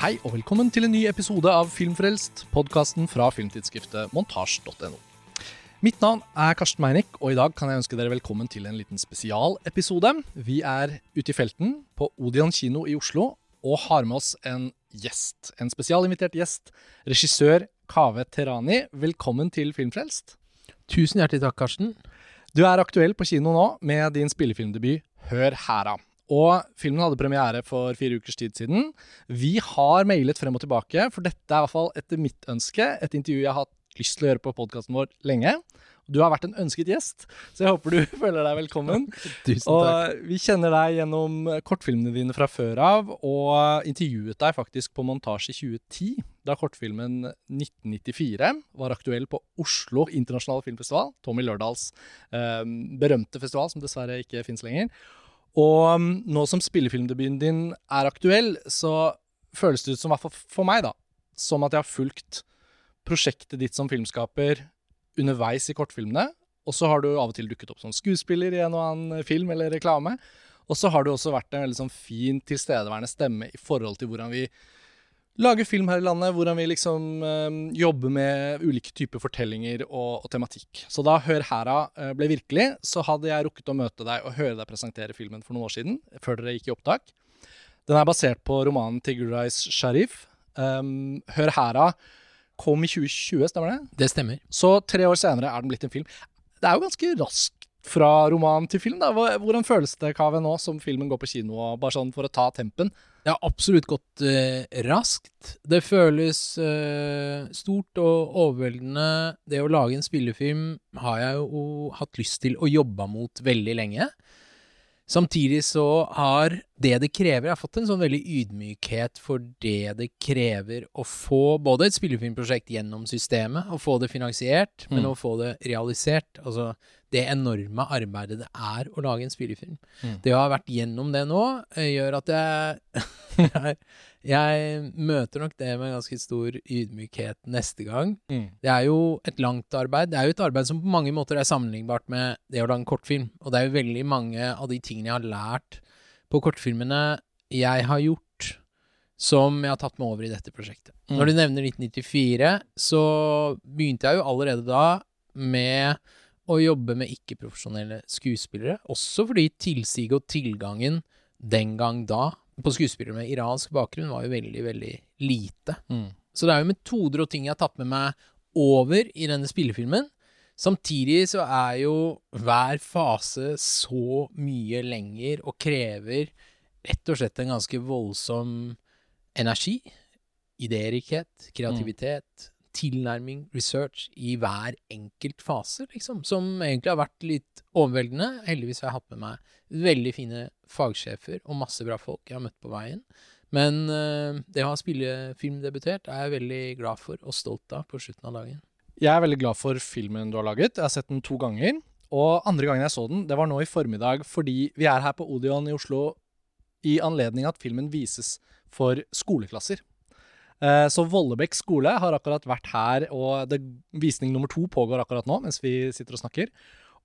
Hei og velkommen til en ny episode av Filmfrelst, podkasten fra filmtidsskriftet montasj.no. Mitt navn er Karsten Meinick, og i dag kan jeg ønske dere velkommen til en liten spesialepisode. Vi er ute i felten på Odeon kino i Oslo og har med oss en gjest. En spesialinvitert gjest. Regissør Kaveh Terani, velkommen til Filmfrelst. Tusen hjertelig takk, Karsten. Du er aktuell på kino nå med din spillefilmdebut Hør hæra. Og filmen hadde premiere for fire ukers tid siden. Vi har mailet frem og tilbake, for dette er i hvert fall etter mitt ønske et intervju jeg har hatt lyst til å gjøre på podkasten vår lenge. Du har vært en ønsket gjest, så jeg håper du føler deg velkommen. Tusen takk. Og vi kjenner deg gjennom kortfilmene dine fra før av, og intervjuet deg faktisk på montasje i 2010, da kortfilmen 1994 var aktuell på Oslo internasjonale filmfestival, Tommy Lørdals eh, berømte festival, som dessverre ikke fins lenger. Og um, nå som spillefilmdebuten din er aktuell, så føles det ut som, for meg, da, som at jeg har fulgt prosjektet ditt som filmskaper underveis i kortfilmene. Og så har du av og til dukket opp som skuespiller i en og annen film eller reklame. Og så har du også vært en veldig sånn fin, tilstedeværende stemme i forhold til hvordan vi lager film her i landet, hvordan vi liksom øh, jobber med ulike typer fortellinger og, og, tematikk. Så da Hør hera øh, ble virkelig, så hadde jeg rukket å møte deg og høre deg presentere filmen for noen år siden, før dere gikk i opptak. Den er basert på romanen til Gurais Sharif. Um, Hør hera kom i 2020, stemmer det? Det stemmer. Så tre år senere er den blitt en film. Det er jo ganske raskt fra roman til film. da. Hvordan føles det, Kave, nå som filmen går på kino, og bare sånn for å ta tempen? Det har absolutt gått eh, raskt. Det føles eh, stort og overveldende. Det å lage en spillefilm har jeg jo hatt lyst til å jobbe mot veldig lenge. Samtidig så har det det krever Jeg har fått en sånn veldig ydmykhet for det det krever å få både et spillefilmprosjekt gjennom systemet, å få det finansiert, mm. men å få det realisert. Altså det enorme arbeidet det er å lage en spillefilm. Mm. Det å ha vært gjennom det nå, eh, gjør at jeg, jeg, jeg møter nok det med ganske stor ydmykhet neste gang. Mm. Det er jo et langt arbeid. Det er jo et arbeid som på mange måter er sammenlignbart med det å lage en kortfilm. Og det er jo veldig mange av de tingene jeg har lært på kortfilmene jeg har gjort, som jeg har tatt med over i dette prosjektet. Mm. Når du nevner 1994, så begynte jeg jo allerede da med å jobbe med ikke-profesjonelle skuespillere, også fordi tilsiget og tilgangen den gang da på skuespillere med iransk bakgrunn var jo veldig, veldig lite. Mm. Så det er jo metoder og ting jeg har tatt med meg over i denne spillefilmen. Samtidig så er jo hver fase så mye lenger og krever rett og slett en ganske voldsom energi. Idérikhet, kreativitet, tilnærming, research i hver enkelt fase, liksom. Som egentlig har vært litt overveldende. Heldigvis har jeg hatt med meg veldig fine fagsjefer og masse bra folk jeg har møtt på veien. Men uh, det å ha spillefilmdebutert er jeg veldig glad for og stolt av på slutten av dagen. Jeg er veldig glad for filmen du har laget. Jeg har sett den to ganger. Og andre gangen jeg så den, det var nå i formiddag fordi vi er her på Odeon i Oslo i anledning at filmen vises for skoleklasser. Eh, så Vollebekk skole har akkurat vært her, og det, visning nummer to pågår akkurat nå mens vi sitter og snakker.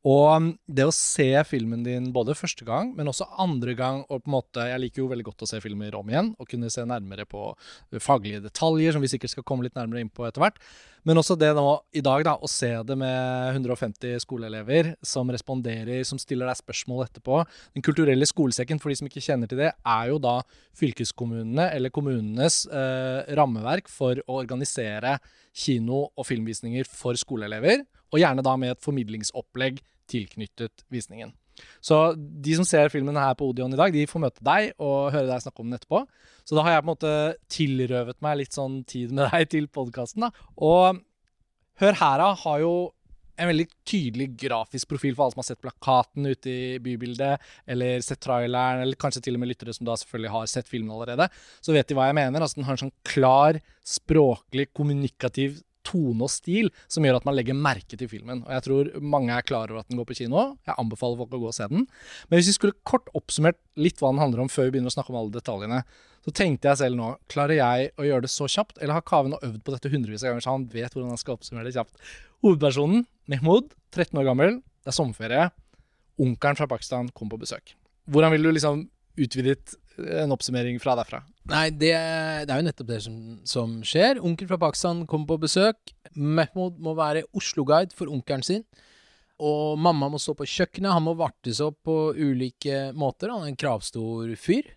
Og det å se filmen din både første gang, men også andre gang og på en måte, Jeg liker jo veldig godt å se filmer om igjen og kunne se nærmere på faglige detaljer, som vi sikkert skal komme litt nærmere inn på etter hvert. Men også det nå i dag, da, å se det med 150 skoleelever som responderer, som stiller deg spørsmål etterpå. Den kulturelle skolesekken, for de som ikke kjenner til det, er jo da fylkeskommunene eller kommunenes eh, rammeverk for å organisere kino- og filmvisninger for skoleelever. Og gjerne da med et formidlingsopplegg tilknyttet visningen. Så de som ser filmen her på Odeon i dag, de får møte deg og høre deg snakke om den etterpå. Så da har jeg på en måte tilrøvet meg litt sånn tid med deg til podkasten. Og Hør hæra har jo en veldig tydelig grafisk profil for alle som har sett plakaten ute i bybildet, eller sett traileren, eller kanskje til og med lyttere som da selvfølgelig har sett filmen allerede. Så vet de hva jeg mener. Altså Den har en sånn klar, språklig, kommunikativ tone og stil som gjør at man legger merke til filmen. Og jeg tror mange er klar over at den går på kino. Jeg anbefaler folk å gå og se den. Men hvis vi skulle kort oppsummert litt hva den handler om før vi begynner å snakke om alle detaljene, så tenkte jeg selv nå Klarer jeg å gjøre det så kjapt, eller har Kaven øvd på dette hundrevis av ganger, så han vet hvordan han skal oppsummere det kjapt? Hovedpersonen, Mehmood, 13 år gammel, det er sommerferie. Onkelen fra Pakistan kom på besøk. Hvordan vil du liksom utvidet en oppsummering fra derfra. Nei, det, det er jo nettopp det som, som skjer. Onkel fra Pakistan kommer på besøk. Mehmood må være Oslo-guide for onkelen sin. Og mamma må stå på kjøkkenet. Han må vartes opp på ulike måter. Han er en kravstor fyr.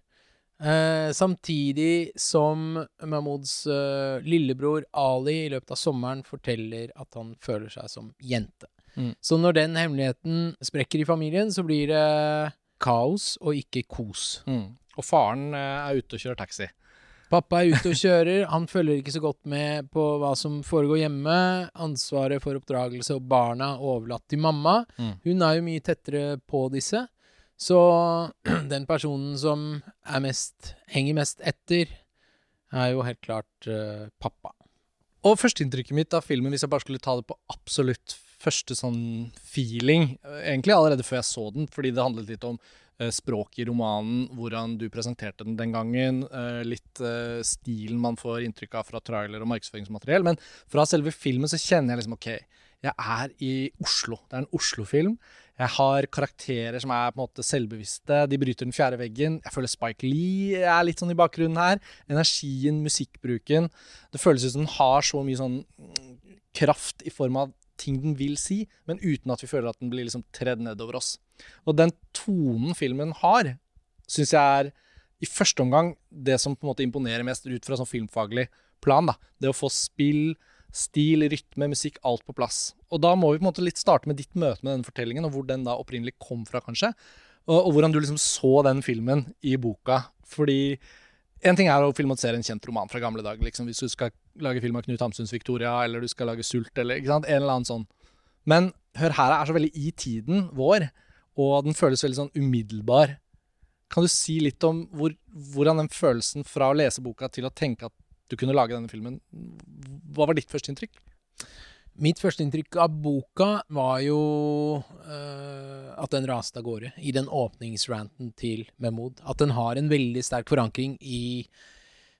Eh, samtidig som Mahmouds eh, lillebror Ali i løpet av sommeren forteller at han føler seg som jente. Mm. Så når den hemmeligheten sprekker i familien, så blir det kaos og ikke kos. Mm. Og faren eh, er ute og kjører taxi. Pappa er ute og kjører, han følger ikke så godt med på hva som foregår hjemme. Ansvaret for oppdragelse og barna er overlatt til mamma. Mm. Hun er jo mye tettere på disse. Så den personen som er mest, henger mest etter, er jo helt klart uh, pappa. Og førsteinntrykket mitt av filmen, hvis jeg bare skulle ta det på absolutt første sånn feeling, eh, egentlig allerede før jeg så den, fordi det handlet litt om språket i romanen, hvordan du presenterte den den gangen, eh, litt eh, stilen man får inntrykk av fra trailer og markedsføringsmateriell, men fra selve filmen så kjenner jeg liksom ok, jeg er i Oslo. Det er en Oslo-film. Jeg har karakterer som er på en måte selvbevisste. De bryter den fjerde veggen. Jeg føler Spike Lee er litt sånn i bakgrunnen her. Energien, musikkbruken. Det føles ut som den har så mye sånn kraft i form av ting den vil si, men uten at vi føler at den blir liksom tredd nedover oss. Og den tonen filmen har, syns jeg er i første omgang det som på en måte imponerer mest ut fra sånn filmfaglig plan. da. Det å få spill, stil, rytme, musikk, alt på plass. Og da må vi på en måte litt starte med ditt møte med denne fortellingen, og hvor den da opprinnelig kom fra, kanskje. Og, og hvordan du liksom så den filmen i boka. Fordi en ting er å filmatisere en kjent roman fra gamle dager. Liksom, hvis du skal lage film av Knut Hamsuns Victoria, eller du skal lage Sult, eller ikke sant? en eller annen sånn. Men Hør her er så veldig i tiden vår, og den føles veldig sånn umiddelbar. Kan du si litt om hvor, hvordan den følelsen fra å lese boka til å tenke at du kunne lage denne filmen, hva var ditt første inntrykk? Mitt første inntrykk av boka var jo øh, at den raste av gårde i den åpningsranten til Mahmoud. At den har en veldig sterk forankring i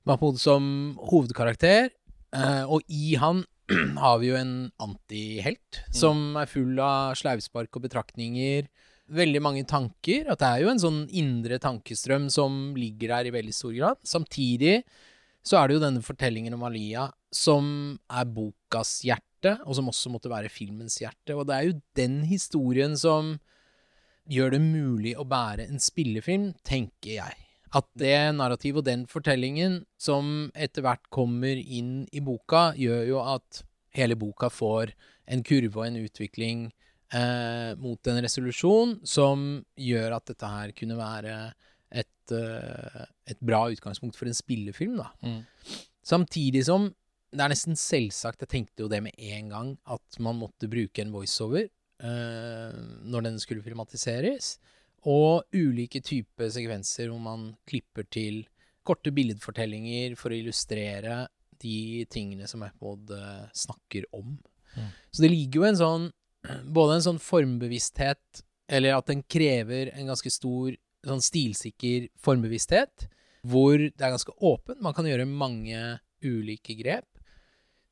Mahmoud som hovedkarakter. øh, og i han har vi jo en antihelt som er full av sleivspark og betraktninger. Veldig mange tanker. At det er jo en sånn indre tankestrøm som ligger der i veldig stor grad. Samtidig så er det jo denne fortellingen om Alia som er bokas hjerte, og som også måtte være filmens hjerte. Og det er jo den historien som gjør det mulig å bære en spillefilm, tenker jeg. At det narrativet og den fortellingen som etter hvert kommer inn i boka, gjør jo at hele boka får en kurve og en utvikling eh, mot en resolusjon som gjør at dette her kunne være et, eh, et bra utgangspunkt for en spillefilm, da. Mm. Samtidig som det er nesten selvsagt, jeg tenkte jo det med en gang, at man måtte bruke en voiceover eh, når den skulle filmatiseres, og ulike typer sekvenser hvor man klipper til korte billedfortellinger for å illustrere de tingene som Mahmoud eh, snakker om. Mm. Så det ligger jo en sånn Både en sånn formbevissthet, eller at den krever en ganske stor sånn stilsikker formbevissthet, hvor det er ganske åpent. Man kan gjøre mange ulike grep.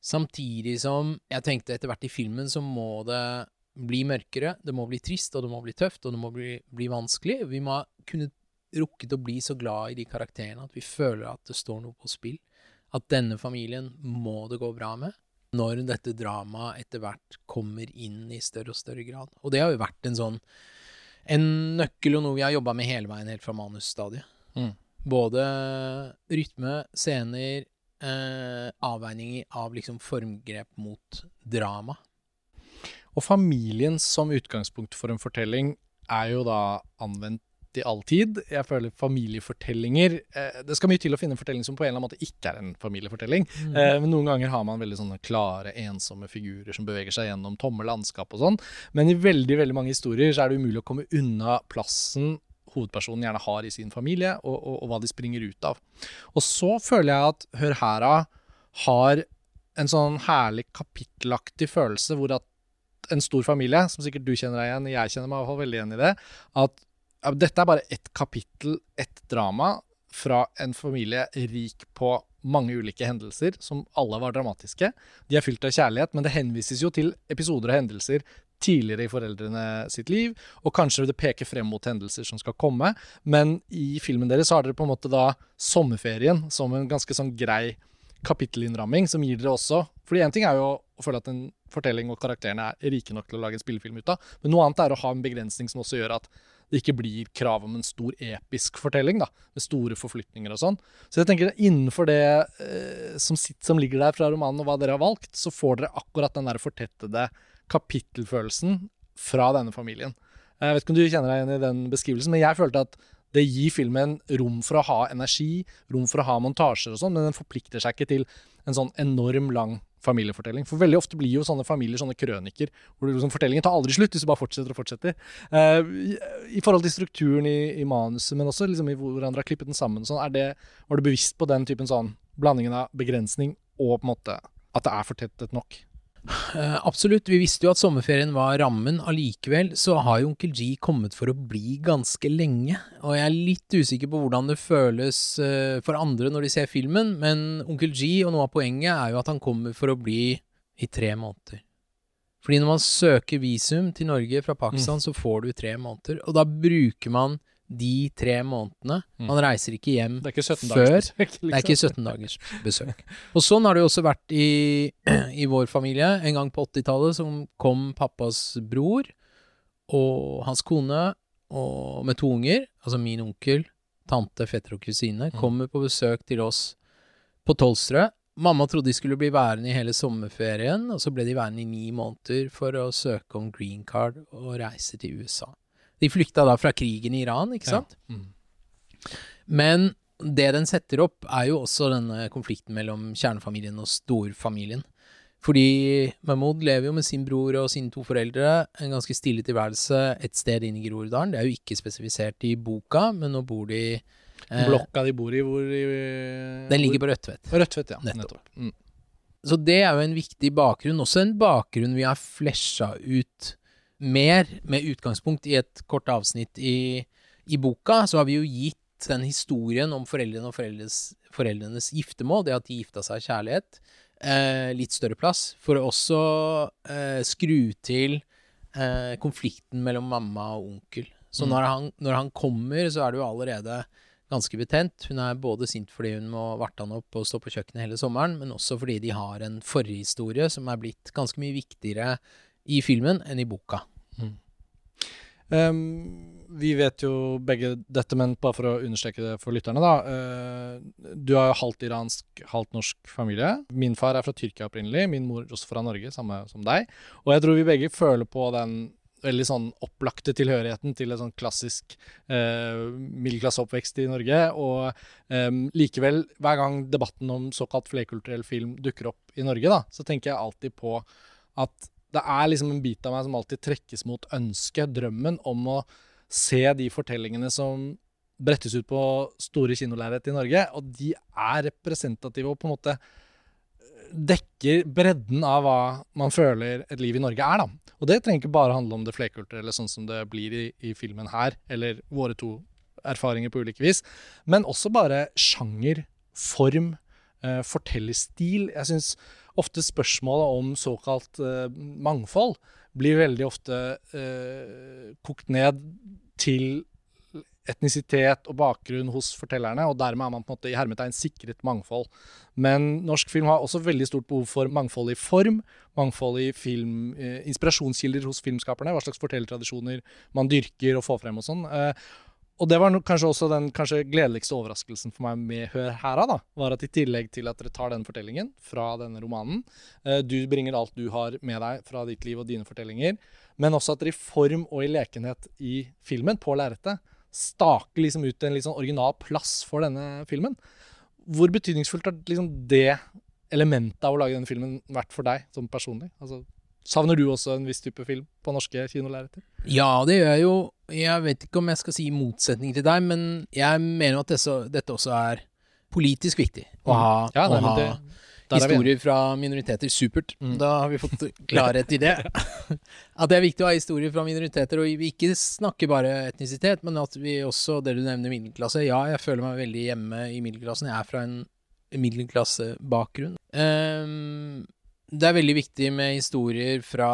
Samtidig som jeg tenkte etter hvert i filmen så må det bli mørkere, det må bli trist, og det må bli tøft, og det må bli, bli vanskelig. Vi må kunne rukket å bli så glad i de karakterene at vi føler at det står noe på spill. At denne familien må det gå bra med når dette dramaet etter hvert kommer inn i større og større grad. Og det har jo vært en sånn en nøkkel og noe vi har jobba med hele veien helt fra manusstadiet. Mm. Både rytme, scener, eh, avveininger av liksom formgrep mot drama. Og familien som utgangspunkt for en fortelling er jo da anvendt i all tid. Jeg føler familiefortellinger eh, Det skal mye til å finne en fortelling som på en eller annen måte ikke er en familiefortelling. Eh, men noen ganger har man veldig sånne klare, ensomme figurer som beveger seg gjennom tomme landskap og sånn. Men i veldig veldig mange historier så er det umulig å komme unna plassen hovedpersonen gjerne har i sin familie, og, og, og hva de springer ut av. Og så føler jeg at Hør hera har en sånn herlig kapittelaktig følelse hvor at en stor familie, som sikkert du kjenner deg igjen, jeg kjenner meg i hvert fall veldig igjen i det, at dette er bare ett kapittel, ett drama, fra en familie rik på mange ulike hendelser, som alle var dramatiske. De er fylt av kjærlighet, men det henvises jo til episoder og hendelser tidligere i foreldrene sitt liv, og kanskje det peker frem mot hendelser som skal komme. Men i filmen deres har dere på en måte da sommerferien som en ganske sånn grei kapittelinnramming, som gir dere også Fordi én ting er jo å føle at en fortelling og karakterene er rike nok til å lage en spillefilm ut av, men noe annet er å ha en begrensning som også gjør at det ikke blir krav om en stor episk fortelling, da, med store forflytninger og sånn. Så jeg tenker innenfor det eh, som, sitt, som, ligger der fra romanen, og hva dere har valgt, så får dere akkurat den der fortettede kapittelfølelsen fra denne familien. Jeg vet ikke om du kjenner deg igjen i den beskrivelsen, men jeg følte at det gir filmen rom for å ha energi, rom for å ha montasjer og sånn, men den forplikter seg ikke til en sånn enorm lang familiefortelling. For veldig ofte blir jo sånne familier sånne krøniker, hvor liksom fortellingen tar aldri slutt hvis du bare fortsetter og fortsetter. Uh, i, forhold til strukturen i, i manuset, men også liksom i hvordan dere har klippet den sammen, sånn, det, var du bevisst på den typen sånn blandingen av begrensning og på en måte at det er fortettet nok? Uh, absolutt. Vi visste jo at sommerferien var rammen. Allikevel så har jo Onkel G kommet for å bli ganske lenge. Og jeg er litt usikker på hvordan det føles uh, for andre når de ser filmen, men Onkel G, og noe av poenget, er jo at han kommer for å bli i tre måneder. Fordi når man søker visum til Norge fra Pakistan, mm. så får du tre måneder. Og da bruker man de tre månedene. Mm. Man reiser ikke hjem det er ikke 17 før besøk, liksom. Det er ikke 17 dagers besøk. Og sånn har det jo også vært i, i vår familie. En gang på 80-tallet så kom pappas bror og hans kone og med to unger, altså min onkel, tante, fetter og kusine, mm. kommer på besøk til oss på Tolstrø. Mamma trodde de skulle bli værende i hele sommerferien, og så ble de værende i ni måneder for å søke om green card og reise til USA. De flykta da fra krigen i Iran, ikke sant? Ja. Mm. Men det den setter opp, er jo også denne konflikten mellom kjernefamilien og storfamilien. Fordi Mahmoud lever jo med sin bror og sine to foreldre en ganske stille tilværelse et sted inne i Groruddalen. Det er jo ikke spesifisert i boka, men nå bor de eh, Blokka de bor i, hvor i Den ligger på Rødtvet. Rødtvet, ja. Nettopp. Nettopp. Mm. Så det er jo en viktig bakgrunn. Også en bakgrunn vi har flesja ut mer med utgangspunkt i et kort avsnitt i, i boka, så har vi jo gitt den historien om foreldrene og foreldres, foreldrenes giftermål, det at de gifta seg i kjærlighet, eh, litt større plass. For å også eh, skru til eh, konflikten mellom mamma og onkel. Så mm. når, han, når, han, kommer, så er det jo allerede ganske betent. Hun er både sint fordi hun må varte han opp og stå på kjøkkenet hele sommeren, men også fordi de har en forhistorie som er blitt ganske mye viktigere i filmen enn i boka. Mm. Um, vi vet jo begge dette, men bare for å understreke det for lytterne, da. Uh, du har jo halvt iransk, halvt norsk familie. Min far er fra Tyrkia opprinnelig, min mor også fra Norge, samme som deg. Og jeg tror vi begge føler på den veldig sånn opplagte tilhørigheten til en sånn klassisk eh, middelklasseoppvekst i Norge. Og eh, likevel, hver gang debatten om såkalt flerkulturell film dukker opp i Norge, da, så tenker jeg alltid på at det er liksom en bit av meg som alltid trekkes mot ønsket, drømmen, om å se de fortellingene som brettes ut på store kinolerret i Norge. Og de er representative og på en måte eh, dekker bredden av hva man føler et liv i Norge er, da. Og det trenger ikke bare handle om det flerkulturelle, sånn som det blir i, i filmen her, eller våre to erfaringer på ulike vis, men også bare sjanger, form, eh, fortellerstil. Jeg syns ofte spørsmålet om såkalt uh, mangfold blir veldig ofte uh, kokt ned til etnisitet og bakgrunn hos fortellerne, og dermed er man på en måte i hermetegn sikret mangfold. Men norsk film har også veldig stort behov for mangfold i form, mangfold i film, eh, inspirasjonskilder hos filmskaperne, hva slags fortellertradisjoner man dyrker og får frem og sånn. Eh, og det var kanskje også den kanskje gledeligste overraskelsen for meg med Hør her da, var at i tillegg til at dere tar den fortellingen fra denne romanen, eh, du bringer alt du har med deg fra ditt liv og dine fortellinger, men også at dere i form og i lekenhet i filmen, på lerretet, staker liksom ut en sånn original plass for denne filmen. Hvor betydningsfullt har liksom det elementet av å lage denne filmen vært for deg som personlig? Altså, Savner du også en viss type film på norske kinolerreter? Ja, det gjør jeg jo. Jeg vet ikke om jeg skal si motsetning til deg, men jeg mener at dette, dette også er politisk viktig å ha, ja, nei, å ha det, historier fra minoriteter. Supert. Mm. Da har vi fått klarhet i det. at det er viktig å ha historier fra minoriteter, og vi ikke snakker bare etnisitet, men at vi også, det du nevner middelklasse Ja, jeg føler meg veldig hjemme i middelklassen. Jeg er fra en middelklassebakgrunn. Um, det er veldig viktig med historier fra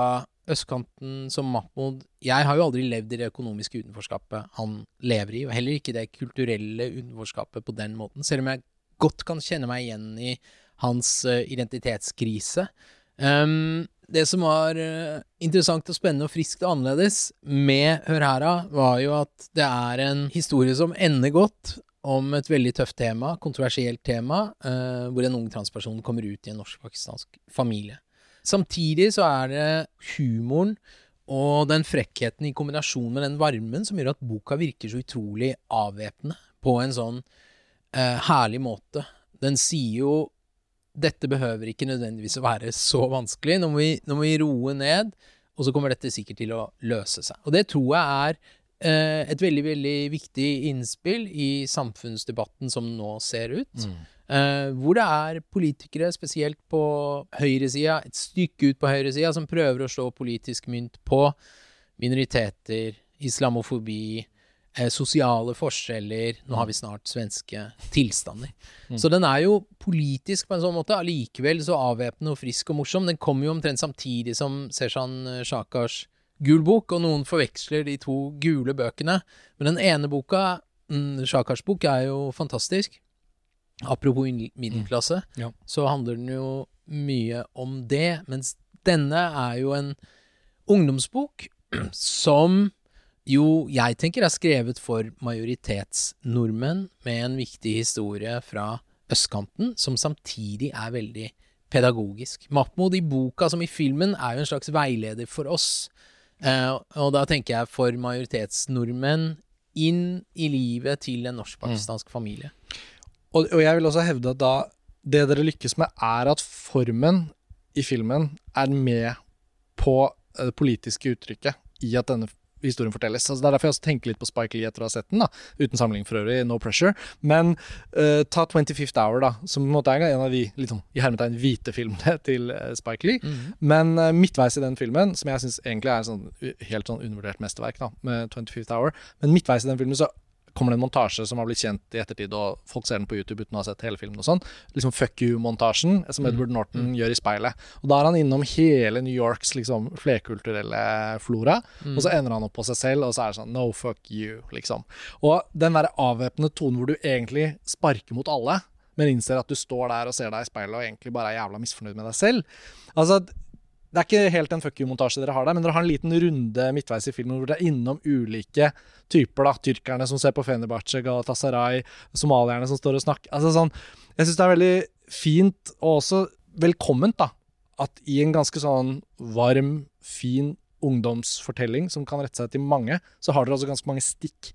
østkanten som Mahmoud Jeg har jo aldri levd i det økonomiske utenforskapet han lever i, og heller ikke det kulturelle utenforskapet på den måten, selv om jeg godt kan kjenne meg igjen i hans uh, identitetskrise. Um, det som var uh, interessant og spennende og friskt og annerledes med Hør hera, var jo at det er en historie som ender godt, om et veldig tøft tema, kontroversielt tema, uh, hvor en ung transperson kommer ut i en norsk-pakistansk familie. Samtidig så er det humoren og den frekkheten i kombinasjon med den varmen som gjør at boka virker så utrolig avvæpnende på en sånn eh, herlig måte. Den sier jo dette behøver ikke nødvendigvis å være så vanskelig. Nå må, vi, nå må vi roe ned, og så kommer dette sikkert til å løse seg. Og det tror jeg er et veldig, veldig viktig innspill i samfunnsdebatten som nå ser ut. Mm. Uh, hvor det er politikere, spesielt på høyresida, et stykke ut på høyresida, som prøver å slå politisk mynt på minoriteter, islamofobi, uh, sosiale forskjeller Nå har vi snart svenske tilstander. Mm. Så den er jo politisk på en sånn måte, allikevel så avvæpnende og frisk og morsom. Den kommer jo omtrent samtidig som Seshan Shakars gul bok, og noen forveksler de to gule bøkene. Men den ene boka, Sjakars bok, er jo fantastisk. Apropos middelklasse, mm. ja. så handler den jo mye om det. Mens denne er jo en ungdomsbok som jo jeg tenker er skrevet for majoritetsnordmenn, med en viktig historie fra østkanten, som samtidig er veldig pedagogisk. Mahmoud i boka som i filmen er jo en slags veileder for oss Uh, og da tenker jeg for majoritetsnordmenn inn i livet til en norsk-pakistansk mm. familie. Og, og, jeg vil også hevde at da det dere lykkes med, er at formen i filmen er med på det politiske uttrykket i at denne historien fortelles. Altså, det er derfor jeg også tenker litt på Spike Lee etter å ha sett den. da, Uten sammenligning for øvrig, no pressure. Men uh, ta 25th Hour, da, som på en måte er en av de litt sånn, i hermetegn hvite filmene til uh, Spike Lee. Mm -hmm. Men uh, midtveis i den filmen, som jeg syns egentlig er en sånn, helt sånn undervurdert mesterverk, da, med 25th Hour, men midtveis i den filmen så kommer det en montasje som har blitt kjent i ettertid, og folk ser den på YouTube uten å ha sett hele filmen og sånn. Liksom Fuck you-montasjen som mm. Edward Norton mm. gjør i speilet. Og Da er han innom hele New Yorks liksom flerkulturelle flora, mm. og så ender han opp på seg selv, og så er det sånn No fuck you, liksom. Og den derre avvæpnende tonen hvor du egentlig sparker mot alle, men innser at du står der og ser deg i speilet og egentlig bare er jævla misfornøyd med deg selv. Altså, det er ikke helt en fuck you-montasje dere har der, men dere har en liten runde midtveis i filmen hvor dere er innom ulike typer. da, Tyrkerne som ser på Fenerbahçe, Galatasaray, somalierne som står og snakker. altså sånn, Jeg syns det er veldig fint, og også velkomment, da, at i en ganske sånn varm, fin ungdomsfortelling som kan rette seg til mange, så har dere også ganske mange stikk.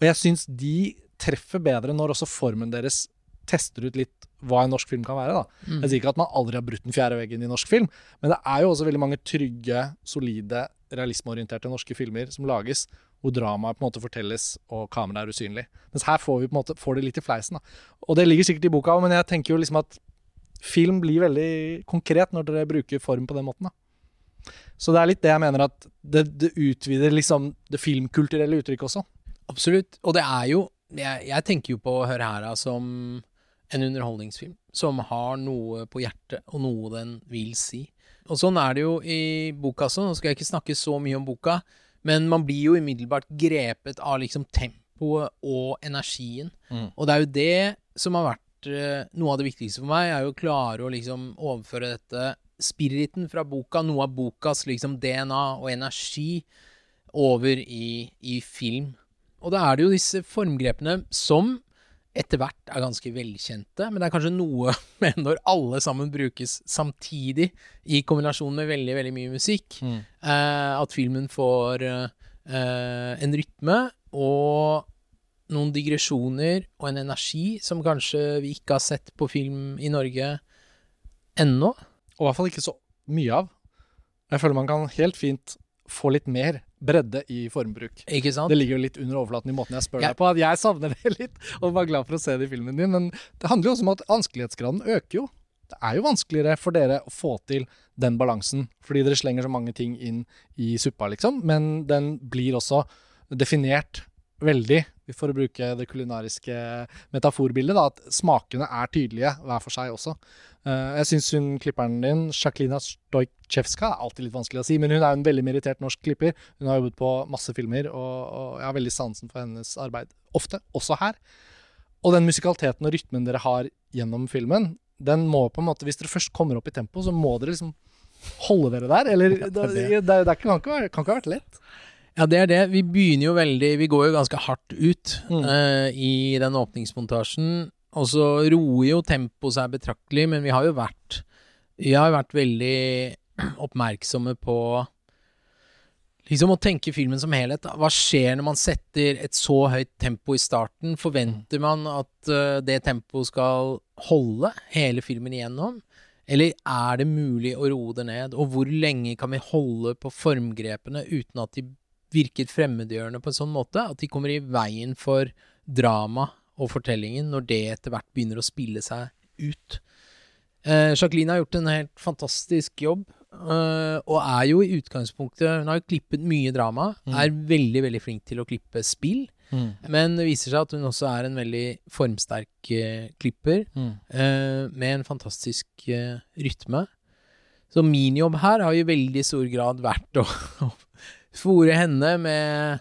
Og jeg syns de treffer bedre når også formen deres tester ut litt hva en norsk film kan være. da. Mm. Jeg sier ikke at man aldri har brutt den fjerde veggen i norsk film, men det er jo også veldig mange trygge, solide, realismeorienterte norske filmer som lages, hvor dramaet på en måte fortelles og kameraet er usynlig. Mens her får vi på en måte, får det litt i fleisen. da. Og det ligger sikkert i boka men jeg tenker jo liksom at film blir veldig konkret når dere bruker form på den måten. da. Så det er litt det jeg mener at det, det utvider liksom det filmkulturelle uttrykket også. Absolutt. Og det er jo Jeg, jeg tenker jo på Hør her som en underholdningsfilm som har noe på hjertet, og noe den vil si. Og sånn er det jo i boka også. Nå skal jeg ikke snakke så mye om boka, men man blir jo umiddelbart grepet av liksom tempoet og energien. Mm. Og det er jo det som har vært uh, noe av det viktigste for meg, er jo å klare å liksom overføre dette spiriten fra boka, noe av bokas liksom DNA og energi, over i, i film. Og da er det jo disse formgrepene som etter hvert er ganske velkjente, men det er kanskje noe med når alle sammen brukes samtidig, i kombinasjon med veldig, veldig mye musikk, mm. eh, at filmen får eh, en rytme og noen digresjoner og en energi som kanskje vi ikke har sett på film i Norge ennå. Og i hvert fall ikke så mye av. Jeg føler man kan helt fint få litt mer bredde i formbruk. Ikke sant? Det ligger jo litt under overflaten i måten jeg spør ja. deg på. At jeg savner det litt, og var glad for å se det i filmen din. Men det handler jo også om at vanskelighetsgraden øker jo. Det er jo vanskeligere for dere å få til den balansen, fordi dere slenger så mange ting inn i suppa, liksom. Men den blir også definert veldig, for å bruke det kulinariske metaforbildet, da, at smakene er tydelige hver for seg også. Eh, jeg syns hun klipperen din, Sjaklina Stojkjevska, er alltid litt vanskelig å si, men hun er en veldig merittert norsk klipper. Hun har jobbet på masse filmer, og, og jeg har veldig sansen for hennes arbeid. Ofte. Også her. Og den musikaliteten og rytmen dere har gjennom filmen, den må på en måte Hvis dere først kommer opp i tempo, så må dere liksom holde dere der. Eller det, det, det, det kan, ikke kan ikke ha vært lett. Ja, det er det. Vi begynner jo veldig Vi går jo ganske hardt ut Mm. uh, i den åpningsmontasjen. Og så roer jo tempoet seg betraktelig, men vi har jo vært Vi har vært veldig oppmerksomme på Liksom å tenke filmen som helhet. Hva skjer når man setter et så høyt tempo i starten? Forventer man at uh, det tempoet skal holde hele filmen igjennom? Eller er det mulig å roe det ned? Og hvor lenge kan vi holde på formgrepene uten at de virker fremmedgjørende på en sånn måte at de kommer i veien for drama og fortellingen når det etter hvert begynner å spille seg ut. Eh, Jacqueline har gjort en helt fantastisk jobb, eh, og er jo i utgangspunktet Hun har jo klippet mye drama, Mm. er veldig, veldig flink til å klippe spill, men det viser seg at hun også er en veldig formsterk eh, klipper eh, med en fantastisk eh, rytme. Så min jobb her har i veldig stor grad vært å fòre henne med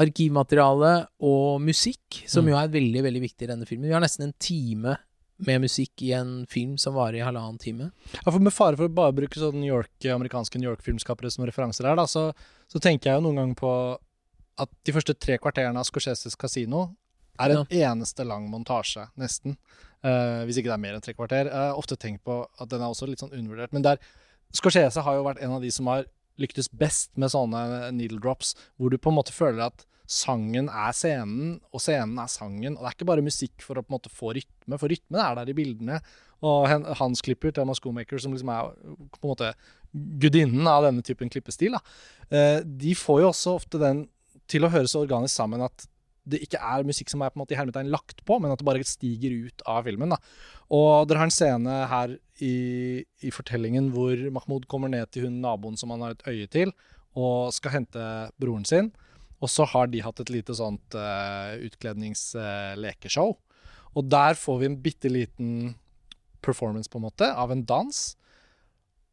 arkivmateriale og musikk, som Mm. jo er veldig, veldig viktig i denne filmen. Vi har nesten en time med musikk i en film som varer i halvannen time. Ja, for Med fare for å bare bruke sånn New York, amerikanske New York-filmskapere som referanser her, da, så, så tenker jeg jo noen ganger på at de første tre kvarterene av Scorseses Casino er en eneste lang montasje, nesten. Uh, hvis ikke det er mer enn tre kvarter. Jeg har ofte tenkt på at den er også litt sånn undervurdert. Men der, Scorsese har jo vært en av de som har lyktes best med sånne needle drops, hvor du på en måte føler at sangen er scenen, og scenen er sangen. Og det er ikke bare musikk for å på en måte få rytme, for rytmen er der i bildene. Og hans klipper, Thomas Schoemaker, som liksom er på en måte gudinnen av denne typen klippestil, da. Eh, de får jo også ofte den til å høres organisk sammen at det ikke er musikk som er på en måte i hermetegn lagt på, men at det bare stiger ut av filmen. da. Og dere har en scene her i, i fortellingen hvor Mahmoud kommer ned til hun naboen som han har et øye til, og skal hente broren sin. Og så har de hatt et lite sånt uh, utkledningslekeshow. og der får vi en bitte liten performance, på en måte, av en dans.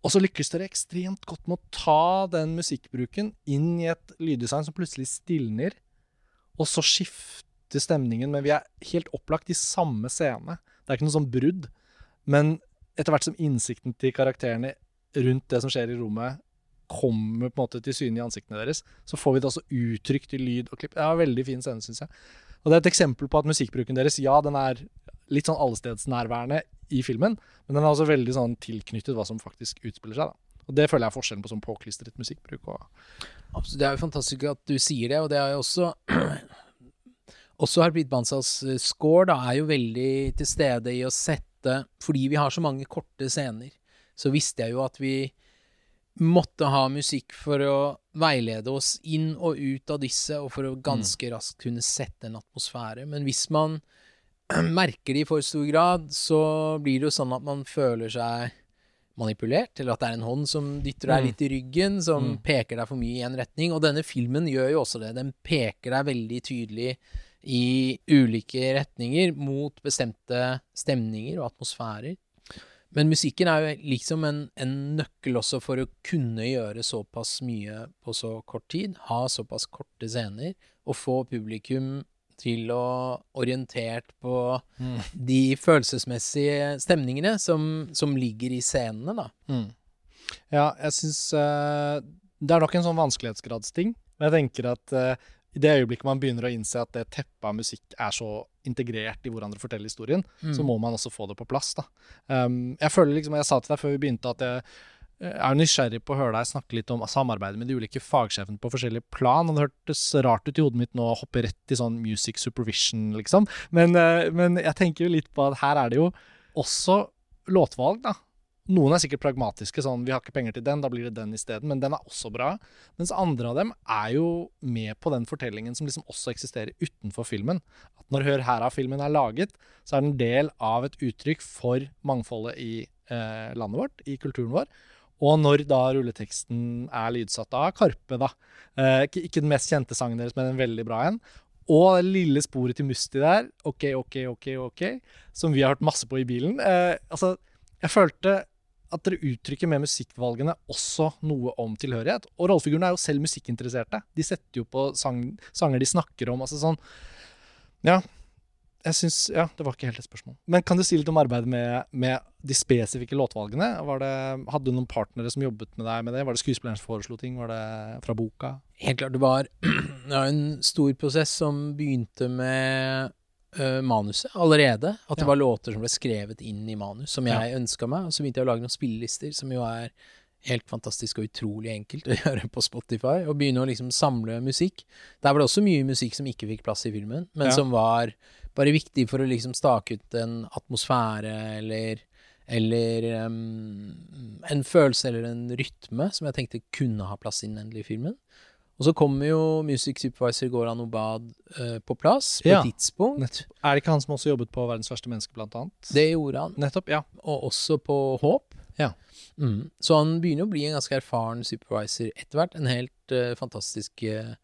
Og så lykkes dere ekstremt godt med å ta den musikkbruken inn i et lyddesign som plutselig stilner, og så skifter stemningen, men vi er helt opplagt i samme scene. Det er ikke noe sånn brudd. Men etter hvert som innsikten til karakterene rundt det som skjer i rommet, kommer på en måte til syne i ansiktene deres, så får vi det også uttrykt i lyd og klipp. Det er en veldig fin scene, syns jeg. Og det er et eksempel på at musikkbruken deres, ja, den er litt sånn allestedsnærværende i filmen, men den er også veldig sånn tilknyttet hva som faktisk utspiller seg. da. Og Det føler jeg er forskjellen på sånn påklistret musikkbruk. Absolutt, Det er jo fantastisk at du sier det, og det er jo også Også Harpreet Bansals eh, score da, er jo veldig til stede i å sette Fordi vi har så mange korte scener, så visste jeg jo at vi måtte ha musikk for å veilede oss inn og ut av disse, og for å ganske raskt kunne sette en atmosfære. Men hvis man merker det i for stor grad, så blir det jo sånn at man føler seg manipulert, eller at det er en hånd som dytter deg Mm. litt i ryggen, som Mm. peker deg for mye i en retning. Og denne filmen gjør jo også det. Den peker deg veldig tydelig i ulike retninger mot bestemte stemninger og atmosfærer. Men musikken er jo liksom en, en nøkkel også for å kunne gjøre såpass mye på så kort tid, ha såpass korte scener, og få publikum til å orientert på de følelsesmessige stemningene som, som ligger i scenene, da. Mm. Ja, jeg syns Det er nok en sånn vanskelighetsgradsting. Men jeg tenker at uh, i det øyeblikket man begynner å innse at det teppet av musikk er så integrert i hvordan dere forteller historien, Mm. så må man også få det på plass. da. Um, jeg føler liksom, jeg sa til deg før vi begynte, at jeg er nysgjerrig på å høre deg snakke litt om samarbeidet med de ulike fagsjefene på forskjellige plan. og Det hørtes rart ut i hodet mitt nå å hoppe rett i sånn music supervision, liksom. Men, eh, men jeg tenker jo litt på at her er det jo også låtvalg, da. Noen er sikkert pragmatiske, sånn vi har ikke penger til den, da blir det den isteden, men den er også bra. Mens andre av dem er jo med på den fortellingen som liksom også eksisterer utenfor filmen. At når Hør her av filmen er laget, så er den del av et uttrykk for mangfoldet i eh, landet vårt, i kulturen vår. Og når da rulleteksten er lydsatt av Karpe, da. Eh, ikke, den mest kjente sangen deres, men en veldig bra en. Og det lille sporet til Musti der, OK, OK, OK, OK, som vi har hørt masse på i bilen. Eh, altså, Jeg følte at dere uttrykker med musikkvalgene også noe om tilhørighet. Og rollefigurene er jo selv musikkinteresserte. De setter jo på sang, sanger de snakker om. altså sånn, Ja, jeg syns Ja, det var ikke helt et spørsmål. Men kan du si litt om arbeidet med, med de spesifikke låtvalgene? Var det, hadde du noen partnere som jobbet med deg med det? Var det skuespilleren som foreslo ting? Var det fra boka? Helt klart. Det var, det var en stor prosess som begynte med uh, manuset allerede. At det Ja. var låter som ble skrevet inn i manus, som jeg ønska meg. Og så begynte jeg å lage noen spillelister, som jo er helt fantastisk og utrolig enkelt å gjøre på Spotify. Og begynne å liksom samle musikk. Der var det også mye musikk som ikke fikk plass i filmen, men Ja. som var bare viktig for å liksom stake ut en atmosfære eller eller um, en følelse eller en rytme som jeg tenkte kunne ha plass i endelig i filmen. Og så kommer jo music supervisor Goran Obad uh, på plass på Ja, et tidspunkt. Nettopp. Er det ikke han som også jobbet på Verdens verste menneske, blant annet? Det gjorde han. Nettopp, ja. Og også på Håp. Ja. Mm. Så han begynner å bli en ganske erfaren supervisor etter hvert. En helt uh, fantastisk uh,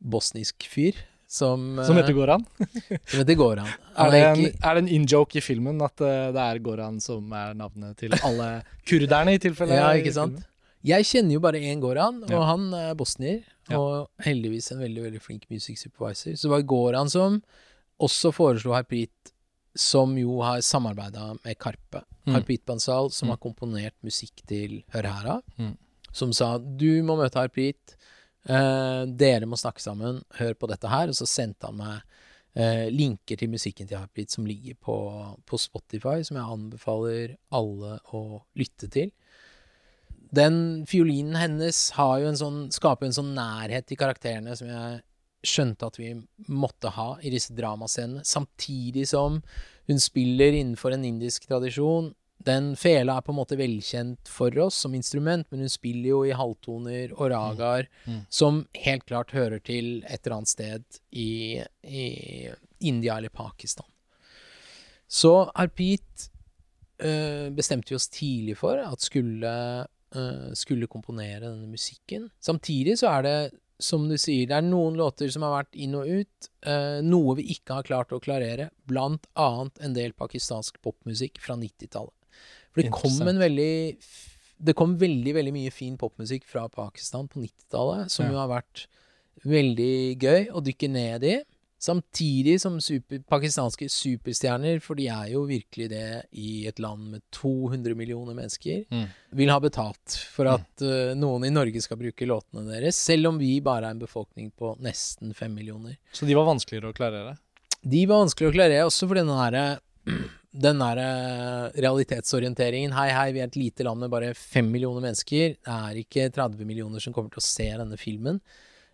bosnisk fyr som, Som eh, heter Goran. som heter Goran. Er det, en, er det en in-joke i filmen at eh, det er Goran som er navnet til alle kurderne, i tilfelle? Ja, ikke sant? Jeg kjenner jo bare én Goran, og Ja. han er bosnier. Ja. Og heldigvis en veldig veldig flink music supervisor. Så det var Goran som også foreslo Harpreet, som jo har samarbeida med Karpe. Mm. Harpreet Bansal, som Mm. har komponert musikk til Hør her, Mm. som sa du må møte Harpit, eh, dere må snakke sammen, hør på dette her. Og så sendte han meg eh, linker til musikken til Harpit som ligger på, på Spotify, som jeg anbefaler alle å lytte til den fiolinen hennes har jo en sånn, skaper en sånn nærhet til karakterene som jeg skjønte at vi måtte ha i disse dramascenene, samtidig som hun spiller innenfor en indisk tradisjon. Den fela er på en måte velkjent for oss som instrument, men hun spiller jo i halvtoner og ragaer, Mm. som helt klart hører til et eller annet sted i, i India eller Pakistan. Så Arpit øh, bestemte vi oss tidlig for at skulle, øh, skulle komponere denne musikken. Samtidig så er det, som du sier, det er noen låter som har vært inn og ut. Eh, noe vi ikke har klart å klarere, blant annet en del pakistansk popmusikk fra 90-tallet. For det kom en veldig Det kom veldig, veldig mye fin popmusikk fra Pakistan på 90-tallet, som Ja. jo har vært veldig gøy å dykke ned i. Samtidig som super, pakistanske superstjerner, for de er jo virkelig det i et land med 200 millioner mennesker, Mm. vil ha betalt for at uh, noen i Norge skal bruke låtene deres, selv om vi bare er en befolkning på nesten fem millioner. Så de var vanskeligere å klarere? De var vanskeligere å klarere, også fordi den derre den der eh, realitetsorienteringen Hei, hei, vi er et lite land med bare fem millioner mennesker. Det er ikke 30 millioner som kommer til å se denne filmen.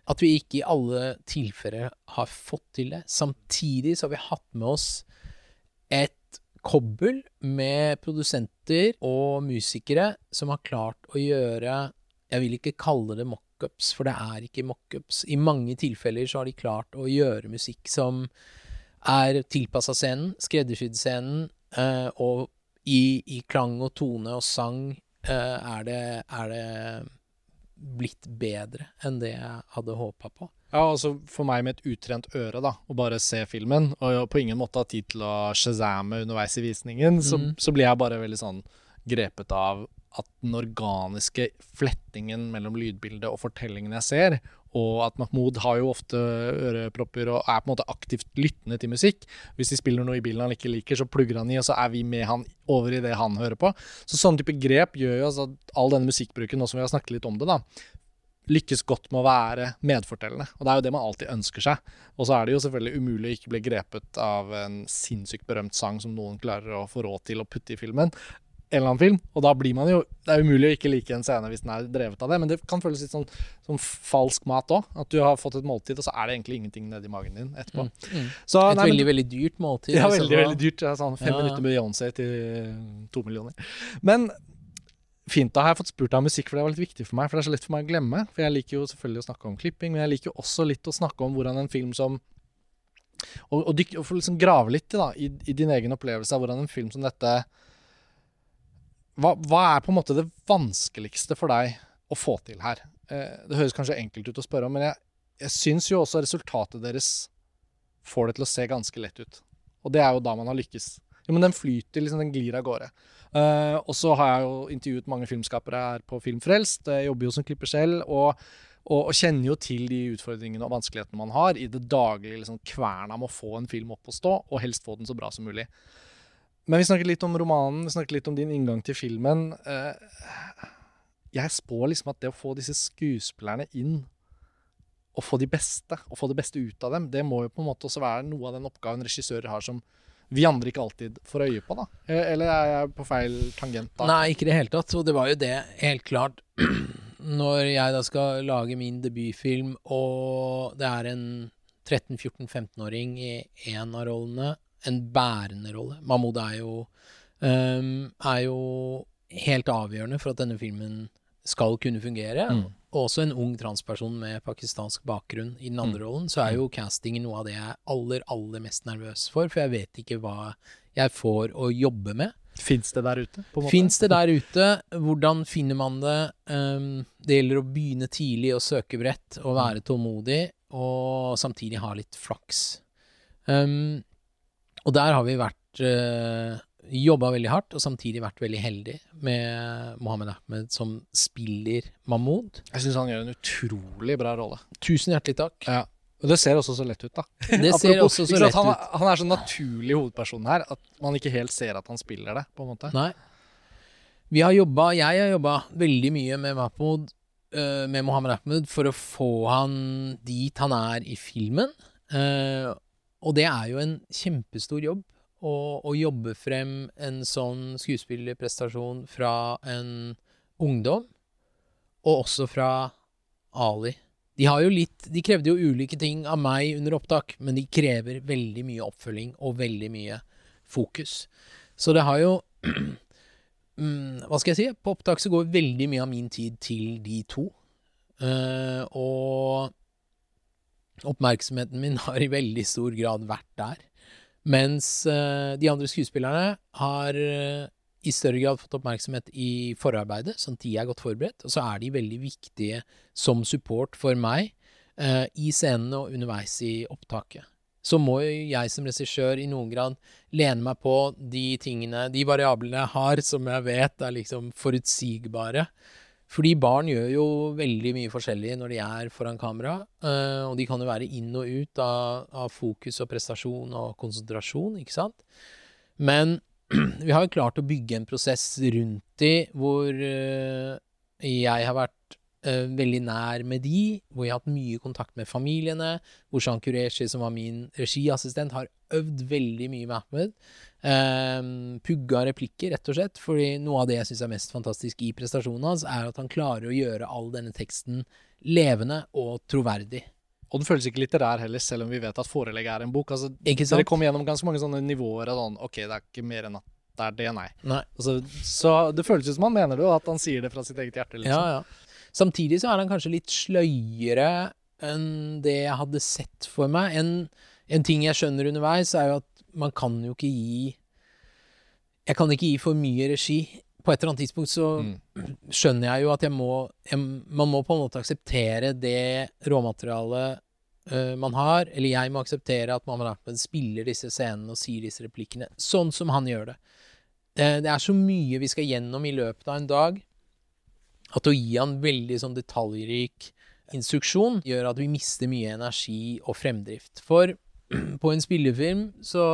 At vi ikke i alle tilfeller har fått til det. Samtidig så har vi hatt med oss et kobbel med produsenter og musikere som har klart å gjøre Jeg vil ikke kalle det mockups, for det er ikke mockups. I mange tilfeller så har de klart å gjøre musikk som er tilpassa scenen, skreddersydd scenen, eh, og i, i klang og tone og sang eh, er, det, er det blitt bedre enn det jeg hadde håpa på. Ja, altså For meg med et utrent øre, da, å bare se filmen, og på ingen måte ha tid til å shazamme underveis i visningen, så, mm. så blir jeg bare veldig sånn grepet av at den organiske flettingen mellom lydbildet og fortellingen jeg ser, og at Mahmoud har jo ofte ørepropper og er på en måte aktivt lyttende til musikk. Hvis de spiller noe i bilen han ikke liker, så plugger han i, og så er vi med han over i det han hører på. Så sånne type grep gjør jo altså at all denne musikkbruken, nå som vi har snakket litt om det, da, lykkes godt med å være medfortellende. Og det er jo det man alltid ønsker seg. Og så er det jo selvfølgelig umulig å ikke bli grepet av en sinnssykt berømt sang som noen klarer å få råd til å putte i filmen. En eller annen film. Og da blir man jo Det er umulig å ikke like en scene hvis den er drevet av det, men det kan føles litt sånn som falsk mat òg. At du har fått et måltid, og så er det egentlig ingenting nedi magen din etterpå. Så, Et nei, men- veldig, veldig dyrt måltid. ja, veldig, veldig dyrt. Er sånn fem Ja, ja. minutter med Beyoncé til to millioner. Men fint, da har jeg fått spurt deg om musikk, for det var litt viktig for meg. For det er så lett for meg å glemme. For jeg liker jo selvfølgelig å snakke om klipping, men jeg liker jo også litt å snakke om hvordan en film som Og, og, dyk, og få liksom grave litt da, i, i din egen opplevelse av hvordan en film som dette hva, hva er på en måte det vanskeligste for deg å få til her? Eh, det høres kanskje enkelt ut å spørre om, men jeg, jeg syns jo også resultatet deres får det til å se ganske lett ut. Og det er jo da man har lykkes. Jo, men den flyter, liksom, den glir av gårde. Eh, og så har jeg jo intervjuet mange filmskapere her på Filmfrelst. Jeg jobber jo som klipper selv. Og, og, og kjenner jo til de utfordringene og vanskelighetene man har i det daglige liksom, kverna med å få en film opp og stå, og helst få den så bra som mulig. Men vi snakket litt om romanen, vi snakket litt om din inngang til filmen. Eh, jeg spår liksom at det å få disse skuespillerne inn, og få de beste, og få det beste ut av dem, det må jo på en måte også være noe av den oppgaven regissører har som vi andre ikke alltid får øye på, da. Eh, Eller er jeg på feil tangent da? Nei, ikke i det hele tatt. Og det var jo det, helt klart. Når jeg da skal lage min debutfilm, og det er en 13-14-15-åring i én av rollene, en bærende rolle Mahmoud er jo, um, er jo helt avgjørende for at denne filmen skal kunne fungere. Mm. Og også en ung transperson med pakistansk bakgrunn i den andre Mm. rollen, så er jo castingen noe av det jeg er aller, aller mest nervøs for, for jeg vet ikke hva jeg får å jobbe med. Fins det der ute? på en måte? Fins det der ute? Hvordan finner man det? Um, det gjelder å begynne tidlig og søke bredt og være tålmodig, og samtidig ha litt flaks. Um, og der har vi vært uh, Jobba veldig hardt, og samtidig vært veldig heldig med Mohammed Ahmed som spiller Mahmoud. Jeg syns han gjør en utrolig bra rolle. Tusen hjertelig takk. Ja. Og det ser også så lett ut, da. Det ser Apropos, også så lett han, ut. Han er så naturlig hovedperson her at man ikke helt ser at han spiller det, på en måte. Nei. Vi har jobba, jeg har jobba veldig mye med Mahmoud, eh, med Mohammed Ahmed, for å få han dit han er i filmen. Og det er jo en kjempestor jobb. Å, å jobbe frem en sånn skuespillerprestasjon fra en ungdom, og også fra Ali. De har jo litt De krevde jo ulike ting av meg under opptak, men de krever veldig mye oppfølging og veldig mye fokus. Så det har jo mm, Hva skal jeg si? På opptak så går veldig mye av min tid til de to. Uh, og oppmerksomheten min har i veldig stor grad vært der. Mens eh, de andre skuespillerne har eh, i større grad fått oppmerksomhet i forarbeidet, sånn at de er godt forberedt. Og så er de veldig viktige som support for meg eh, i scenene og underveis i opptaket. Så må jo jeg som regissør i noen grad lene meg på de tingene, de variablene jeg har, som jeg vet er liksom forutsigbare. Fordi barn gjør jo veldig mye forskjellig når de er foran kamera, eh, og de kan jo være inn og ut av, av fokus og prestasjon og konsentrasjon, ikke sant? Men vi har jo klart å bygge en prosess rundt de hvor eh, jeg har vært eh, veldig nær med de, hvor jeg har hatt mye kontakt med familiene, hvor Shan Kureshi, som var min regiassistent, har øvd veldig mye med Ahmed. Uh, pugga replikker, rett og slett. fordi noe av det jeg syns er mest fantastisk i prestasjonen hans, er at han klarer å gjøre all denne teksten levende og troverdig. Og den føles ikke litterær heller, selv om vi vet at forelegget er en bok. Altså, dere kommer gjennom ganske mange sånne nivåer av sånn OK, det er ikke mer enn at det er det, nei. Nei. Altså, så det føles ut som han mener det, og at han sier det fra sitt eget hjerte. Liksom. Ja, ja. Samtidig så er han kanskje litt sløyere enn det jeg hadde sett for meg. En, en ting jeg skjønner underveis, er jo at man kan jo ikke gi Jeg kan ikke gi for mye regi. På et eller annet tidspunkt så Mm. skjønner jeg jo at jeg må jeg, Man må på en måte akseptere det råmaterialet uh, man har, eller jeg må akseptere at man spiller disse scenene og sier disse replikkene sånn som han gjør det. Uh, det er så mye vi skal gjennom i løpet av en dag, at å gi han veldig sånn detaljrik instruksjon gjør at vi mister mye energi og fremdrift. For på en spillefilm så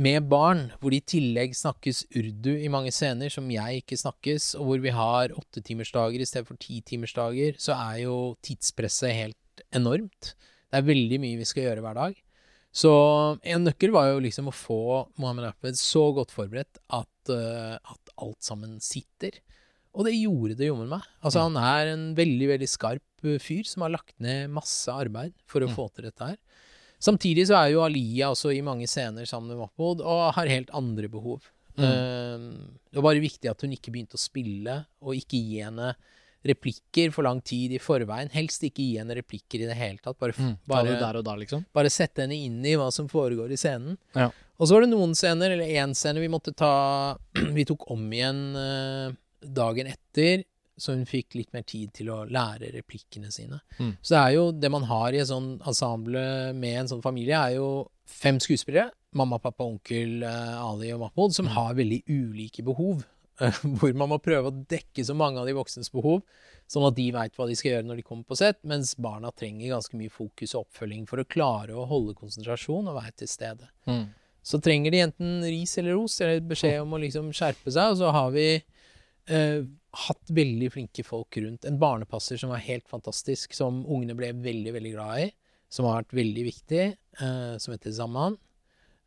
med barn, hvor det i tillegg snakkes urdu i mange scener som jeg ikke snakkes, og hvor vi har åttetimersdager i stedet for titimersdager, så er jo tidspresset helt enormt. Det er veldig mye vi skal gjøre hver dag. Så en nøkkel var jo liksom å få Mohammed Ahmed så godt forberedt at, eh, at alt sammen sitter. Og det gjorde det jommen meg. Altså, han er en veldig, veldig skarp eh, fyr som har lagt ned masse arbeid for å Mm. få til dette her. Samtidig så er jo Aliyah også i mange scener sammen med Mahmoud, og har helt andre behov. Mm. Eh, det var bare viktig at hun ikke begynte å spille, og ikke gi henne replikker for lang tid i forveien. Helst ikke gi henne replikker i det hele tatt. Bare, Mm. Bare, der og da, liksom. bare sette henne inn i hva som foregår i scenen. Ja. Og så var det noen scener, eller én scene vi måtte ta Vi tok om igjen eh, dagen etter, så hun fikk litt mer tid til å lære replikkene sine. Mm. Så det er jo det man har i et sånn ensemble med en sånn familie, er jo fem skuespillere mamma, pappa, onkel, eh, Ali og Mahmoud, som Mm. har veldig ulike behov. eh, Hvor man må prøve å dekke så mange av de voksnes behov, sånn at de veit hva de skal gjøre når de kommer på sett, mens barna trenger ganske mye fokus og oppfølging for å klare å holde konsentrasjon og være til stede. Mm. Så trenger de enten ris eller ros, eller beskjed om å liksom skjerpe seg, og så har vi eh, hatt veldig flinke folk rundt. En barnepasser som var helt fantastisk, som ungene ble veldig, veldig glad i, som har vært veldig viktig, eh, som heter Zaman.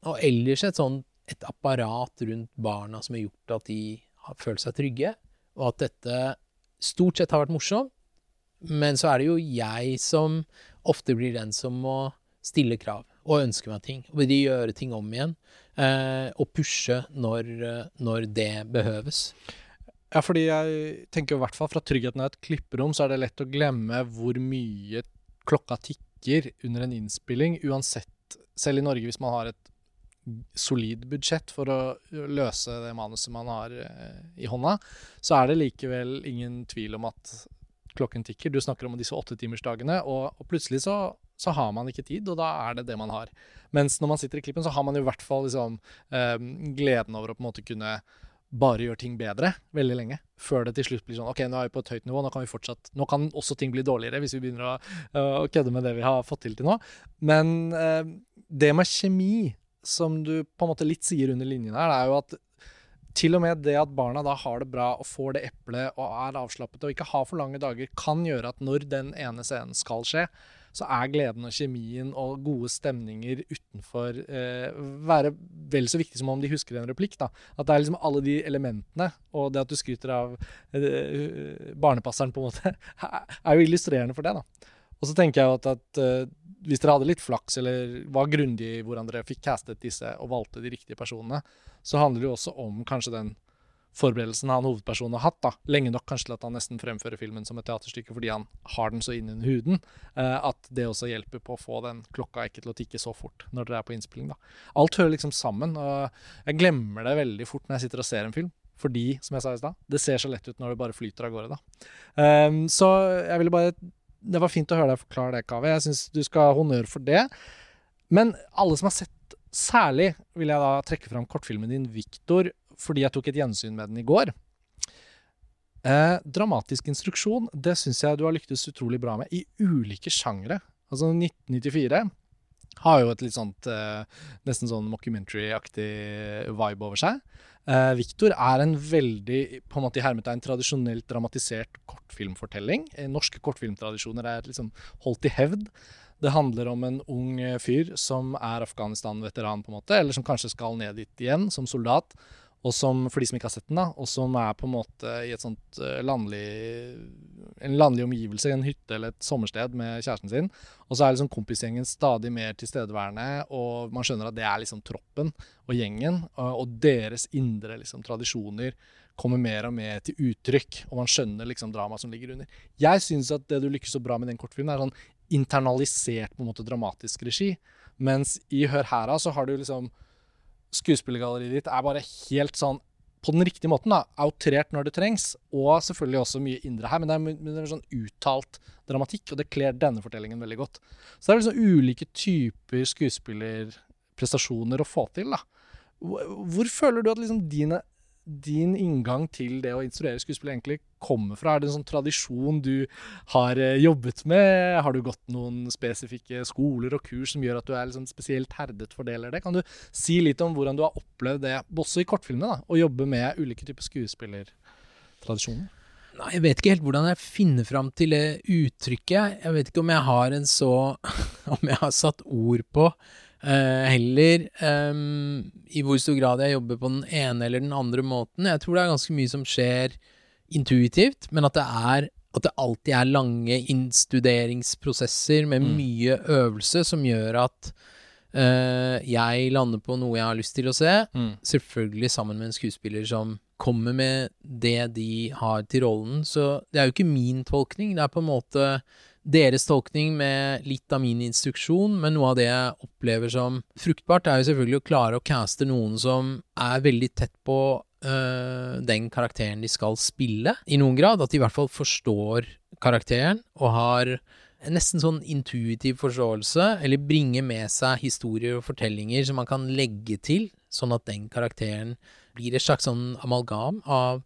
Og ellers et sånn et apparat rundt barna som har gjort at de har følt seg trygge, og at dette stort sett har vært morsomt. Men så er det jo jeg som ofte blir den som må stille krav og ønske meg ting. Og de gjøre ting om igjen. Eh, og pushe når, eh, når det behøves. Ja, fordi jeg tenker i hvert fall fra tryggheten av et klipperom, så er det lett å glemme hvor mye klokka tikker under en innspilling, uansett, selv i Norge hvis man har et solid budsjett for å løse det manuset man har eh, i hånda, så er det likevel ingen tvil om at klokken tikker. Du snakker om disse åttetimersdagene, og, og plutselig så, så har man ikke tid, og da er det det man har. Mens når man sitter i klippen, så har man i hvert fall liksom, eh, gleden over å på en måte kunne bare gjør ting bedre veldig lenge, før det til slutt blir sånn OK, nå er vi på et høyt nivå, nå kan fortsatt Nå kan også ting bli dårligere hvis vi begynner å, å kødde med det vi har fått til til nå. Men eh, det med kjemi, som du på en måte litt sier under linjen her, det er jo at til og med det at barna da har det bra og får det eplet og er avslappet og ikke har for lange dager, kan gjøre at når den ene scenen skal skje, så er gleden og kjemien og gode stemninger utenfor eh, være vel så viktig som om de husker en replikk. da. At det er liksom alle de elementene, og det at du skryter av eh, barnepasseren, på en måte, er jo illustrerende for det. da. Og så tenker jeg at, at eh, hvis dere hadde litt flaks, eller var grundige i hvordan dere fikk castet disse og valgte de riktige personene, så handler det jo også om kanskje den forberedelsen han hovedpersonen har hatt, da, lenge nok kanskje til at han nesten fremfører filmen som et teaterstykke fordi han har den så inn under huden, eh, at det også hjelper på å få den klokka ikke til å tikke så fort når dere er på innspilling. da. Alt hører liksom sammen, og jeg glemmer det veldig fort når jeg sitter og ser en film. Fordi, som jeg sa i stad, det ser så lett ut når det bare flyter av gårde, da. Um, så jeg ville bare Det var fint å høre deg forklare det, Kaveh. Jeg syns du skal ha honnør for det. Men alle som har sett Særlig vil jeg da trekke fram kortfilmen din 'Viktor', fordi jeg tok et gjensyn med den i går. Eh, dramatisk instruksjon, det syns jeg du har lyktes utrolig bra med, i ulike sjangre. Altså 1994 har jo et litt sånt eh, nesten sånn mockumentary-aktig vibe over seg. Eh, Victor er en veldig på en måte i hermetegn tradisjonelt dramatisert kortfilmfortelling. Eh, norske kortfilmtradisjoner er liksom holdt i hevd. Det handler om en ung fyr som er Afghanistan-veteran, på en måte, eller som kanskje skal ned dit igjen som soldat. Og som, for de som ikke har sett den, da, og som er på en måte i et sånt eh, landlig En landlig omgivelse, en hytte eller et sommersted med kjæresten sin. Og så er liksom kompisgjengen stadig mer tilstedeværende, og man skjønner at det er liksom troppen og gjengen. Og, deres indre liksom, tradisjoner kommer mer og mer til uttrykk, og man skjønner liksom dramaet som ligger under. Jeg syns at det du lykkes så bra med den kortfilmen, er sånn internalisert på en måte dramatisk regi. Mens i Hør hera så har du liksom Skuespillergalleriet ditt er bare helt sånn på den riktige måten, da, outrert når det trengs, og selvfølgelig også mye indre her, men det er, men det er sånn uttalt dramatikk, og det kler denne fortellingen veldig godt. Så det er liksom ulike typer skuespillerprestasjoner å få til, da. Hvor, hvor føler du at liksom dine din inngang til det å instruere skuespill egentlig kommer fra? Er det en sånn tradisjon du har eh, jobbet med? Har du gått noen spesifikke skoler og kurs som gjør at du er liksom spesielt herdet for det eller det? Kan du si litt om hvordan du har opplevd det, også i kortfilmene, da, å jobbe med ulike typer skuespillertradisjoner? Nei, jeg vet ikke helt hvordan jeg finner fram til det uttrykket. Jeg vet ikke om jeg har en så Om jeg har satt ord på Uh, heller um, i hvor stor grad jeg jobber på den ene eller den andre måten. Jeg tror det er ganske mye som skjer intuitivt, men at det, er, at det alltid er lange innstuderingsprosesser med Mm. mye øvelse som gjør at uh, jeg lander på noe jeg har lyst til å se. Selvfølgelig sammen med en skuespiller som kommer med det de har til rollen. Så det er jo ikke min tolkning, det er på en måte deres tolkning med litt av min instruksjon, men noe av det jeg opplever som fruktbart, er jo selvfølgelig å klare å caste noen som er veldig tett på øh, den karakteren de skal spille, i noen grad. At de i hvert fall forstår karakteren og har en nesten sånn intuitiv forståelse, eller bringer med seg historier og fortellinger som man kan legge til, sånn at den karakteren blir et slags sånn amalgam av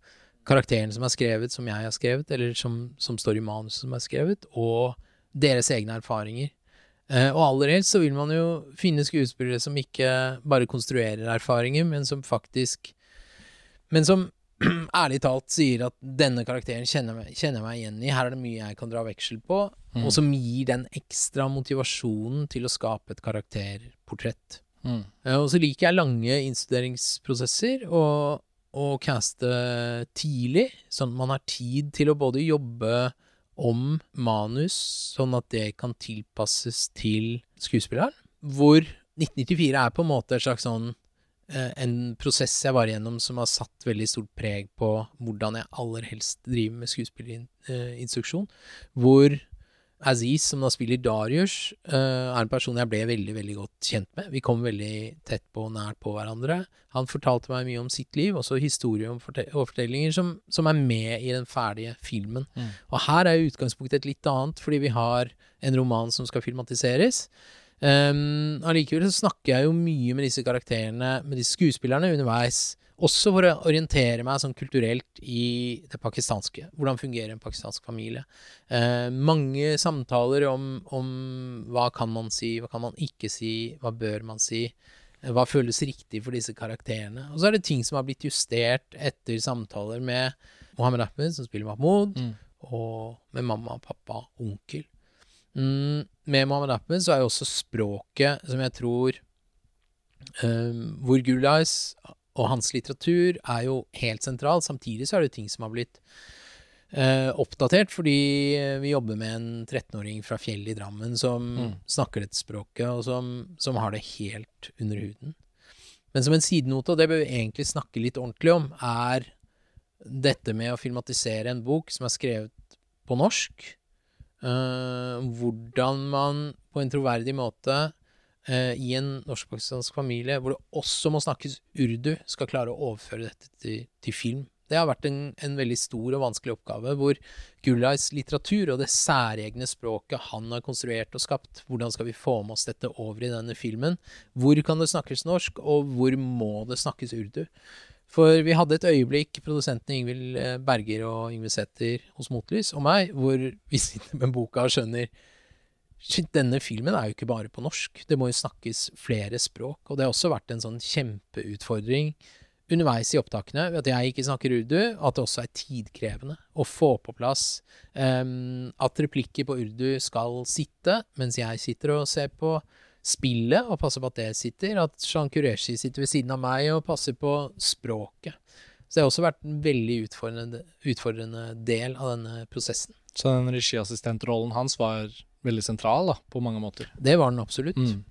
karakteren som er skrevet, som jeg har skrevet, eller som, som står i manuset som er skrevet, og deres egne erfaringer. Eh, og aller helst så vil man jo finne skuespillere som ikke bare konstruerer erfaringer, men som faktisk Men som ærlig talt sier at denne karakteren kjenner meg, kjenner meg igjen i, her er det mye jeg kan dra veksel på, Mm. og som gir den ekstra motivasjonen til å skape et karakterportrett. Mm. Eh, Og så liker jeg lange innstuderingsprosesser og, og caste tidlig, sånn at man har tid til å både jobbe om manus, sånn at det kan tilpasses til skuespilleren. Hvor 1994 er på en måte et slags sånn eh, en prosess jeg var igjennom som har satt veldig stort preg på hvordan jeg aller helst driver med skuespillerinstruksjon. Hvor Aziz, som da spiller Darius, eh, er en person jeg ble veldig veldig godt kjent med. Vi kom veldig tett på og nært på hverandre. Han fortalte meg mye om sitt liv, også historier og fortellinger som, som er med i den ferdige filmen. Mm. Og her er utgangspunktet et litt annet, fordi vi har en roman som skal filmatiseres. Um, allikevel så snakker jeg jo mye med disse karakterene, med disse skuespillerne, underveis. Også for å orientere meg sånn kulturelt i det pakistanske. Hvordan fungerer en pakistansk familie? Eh, mange samtaler om, om hva kan man si, hva kan man ikke si, hva bør man si? eh, Hva føles riktig for disse karakterene? Og så er det ting som har blitt justert etter samtaler med Mohammed Ahmed, som spiller Mahmoud, Mm. og med mamma, pappa, onkel. Mm, med Mohammed Ahmed så er jo også språket som jeg tror um, Hvor Gulais og hans litteratur er jo helt sentral. Samtidig så er det ting som har blitt eh, oppdatert, fordi vi jobber med en 13-åring fra Fjell i Drammen som Mm. snakker dette språket, og som, som har det helt under huden. Men som en sidenote, og det bør vi egentlig snakke litt ordentlig om, er dette med å filmatisere en bok som er skrevet på norsk. Eh, hvordan man på en troverdig måte eh, i en norsk-pakistansk familie, hvor det også må snakkes urdu, skal klare å overføre dette til, til film. Det har vært en, en veldig stor og vanskelig oppgave, hvor Gullais litteratur og det særegne språket han har konstruert og skapt, hvordan skal vi få med oss dette over i denne filmen? Hvor kan det snakkes norsk, og hvor må det snakkes urdu? For vi hadde et øyeblikk, produsentene Ingvild eh, Berger og Yngve Sæther hos Motlys og meg, hvor vi sitter med boka og skjønner Denne filmen er jo ikke bare på norsk. Det må jo snakkes flere språk. Og det har også vært en sånn kjempeutfordring underveis i opptakene at jeg ikke snakker urdu, at det også er tidkrevende å få på plass um, at replikker på urdu skal sitte, mens jeg sitter og ser på spillet og passer på at det sitter, at Shan Qureshi sitter ved siden av meg og passer på språket. Så det har også vært en veldig utfordrende, utfordrende del av denne prosessen. Så den regiassistentrollen hans var veldig sentral, da, på mange måter. Det var den absolutt. Mm.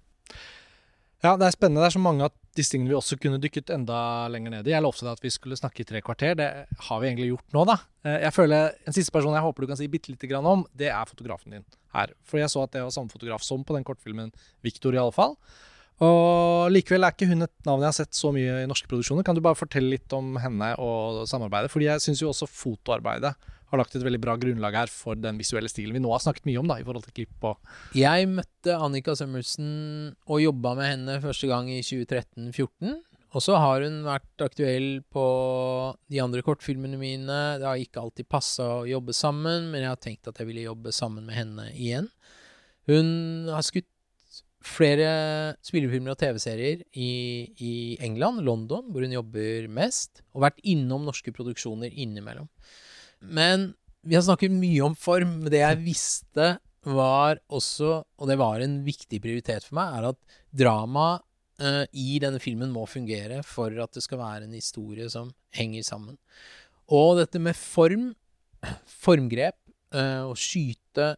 Ja, det er spennende. Det er så mange av disse tingene vi også kunne dykket enda lenger ned i. Jeg lovte deg at vi skulle snakke i tre kvarter. Det har vi egentlig gjort nå, da. Eh, Jeg føler En siste person jeg håper du kan si bitte lite grann om, det er fotografen din her. For jeg så at det var samme fotograf som på den kortfilmen Victor, i alle fall. Og likevel er ikke hun et navn jeg har sett så mye i norske produksjoner. Kan du bare fortelle litt om henne og samarbeidet? Fordi jeg syns jo også fotoarbeidet har lagt et veldig bra grunnlag her for den visuelle stilen vi nå har snakket mye om, da, i forhold til klipp og Jeg møtte Annika Sømmelsen og jobba med henne første gang i 2013-2014. Og så har hun vært aktuell på de andre kortfilmene mine. Det har ikke alltid passa å jobbe sammen, men jeg har tenkt at jeg ville jobbe sammen med henne igjen. Hun har skutt flere spillefilmer og TV-serier i, i England, London, hvor hun jobber mest, og vært innom norske produksjoner innimellom. Men vi har snakket mye om form. Det jeg visste var også, og det var en viktig prioritet for meg, er at drama uh, i denne filmen må fungere for at det skal være en historie som henger sammen. Og dette med form, formgrep, uh, å skyte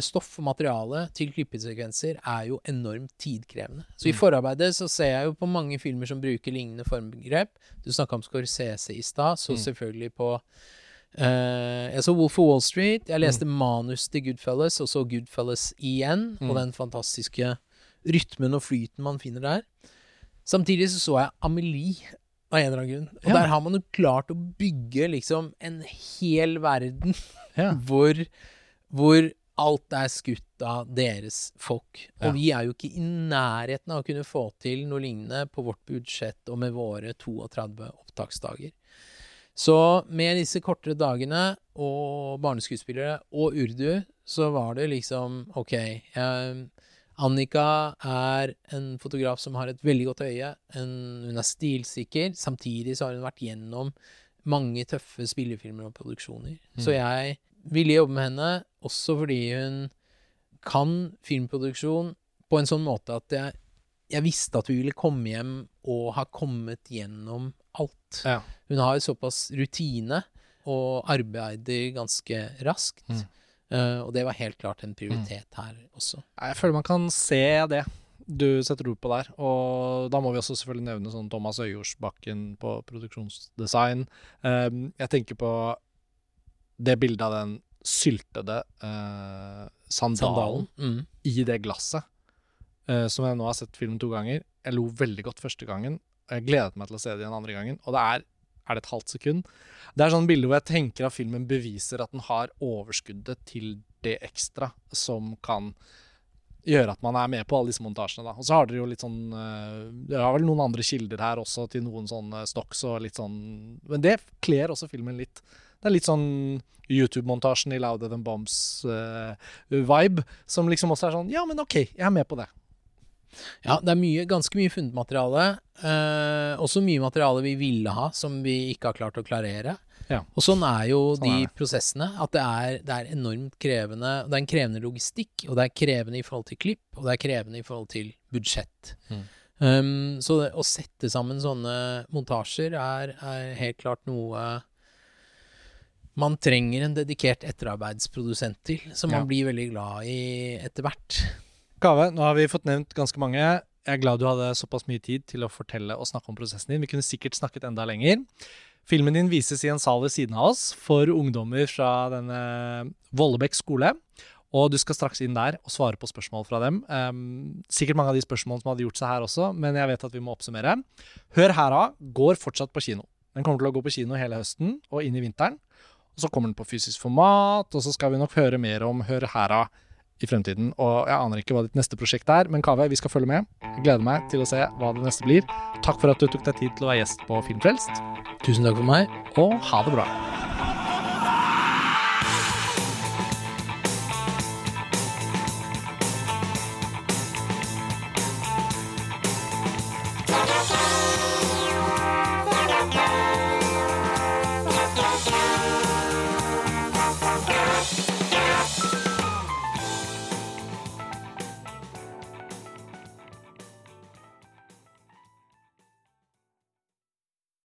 stoff og materiale til klippesekvenser er jo enormt tidkrevende. Så i Mm. forarbeidet så ser jeg jo på mange filmer som bruker lignende formgrep. Du snakka om Scorsese i stad, så Mm. selvfølgelig på uh, Jeg så Wolf of Wall Street. Jeg leste manus til Goodfellas, og så Goodfellas igjen. Mm. Og den fantastiske rytmen og flyten man finner der. Samtidig så så jeg Amelie av en eller annen grunn. Og Ja. der har man jo klart å bygge liksom en hel verden Ja. hvor, hvor alt er skutt av deres folk. Og Ja. vi er jo ikke i nærheten av å kunne få til noe lignende på vårt budsjett og med våre 32 opptaksdager. Så med disse kortere dagene og barneskuespillere og urdu, så var det liksom OK. Um, Annika er en fotograf som har et veldig godt øye. En, hun er stilsikker. Samtidig så har hun vært gjennom mange tøffe spillefilmer og produksjoner. Så jeg ville jobbe med henne også fordi hun kan filmproduksjon på en sånn måte at jeg, jeg visste at vi ville komme hjem og ha kommet gjennom alt. Ja. Hun har såpass rutine og arbeider ganske raskt. Mm. Uh, og det var helt klart en prioritet her også. Jeg føler man kan se det du setter ord på der. Og da må vi også selvfølgelig nevne sånn Thomas Øyjordsbakken på produksjonsdesign. Um, jeg tenker på det bildet av den syltede uh, sandalen, Sandalen. Mm. i det glasset, uh, som jeg nå har sett filmen to ganger. Jeg lo veldig godt første gangen. og Jeg gledet meg til å se det igjen andre gangen. Og det er er det et halvt sekund? Det er sånn bilde hvor jeg tenker at filmen beviser at den har overskuddet til det ekstra som kan gjøre at man er med på alle disse montasjene. Da. Og så har dere jo litt sånn eh, Dere har vel noen andre kilder her også til noen sånne stocks og litt sånn Men det kler også filmen litt. Det er litt sånn YouTube-montasjen i Louder Than Bombs-vibe, som liksom også er sånn Ja, men OK, jeg er med på det. Ja, det er mye, ganske mye funnet materiale. Eh, også mye materiale vi ville ha, som vi ikke har klart å klarere. Ja. Og sånn er jo Sånn de er prosessene. At det er, det er enormt krevende. Det er en krevende logistikk, og det er krevende i forhold til klipp, og det er krevende i forhold til budsjett. Mm. Um, så det, å sette sammen sånne montasjer er, er helt klart noe man trenger en dedikert etterarbeidsprodusent til, som Ja. man blir veldig glad i etter hvert. Kave, nå har vi fått nevnt ganske mange. Jeg er glad du hadde såpass mye tid til å fortelle og snakke om prosessen din. Vi kunne sikkert snakket enda lenger. Filmen din vises i en sal ved siden av oss for ungdommer fra denne Vollebekk skole. Og du skal straks inn der og svare på spørsmål fra dem. Um, sikkert mange av de spørsmålene som hadde gjort seg her også, men jeg vet at vi må oppsummere. Hør her av går fortsatt på kino. Den kommer til å gå på kino hele høsten og inn i vinteren. Og så kommer den på fysisk format, og så skal vi nok høre mer om Hør her av i fremtiden. Og jeg aner ikke hva ditt neste prosjekt er, men Kave, vi skal følge med. Jeg gleder meg til å se hva det neste blir. Takk for at du tok deg tid til å være gjest på Filmfrelst, Tusen takk for meg. og ha det bra.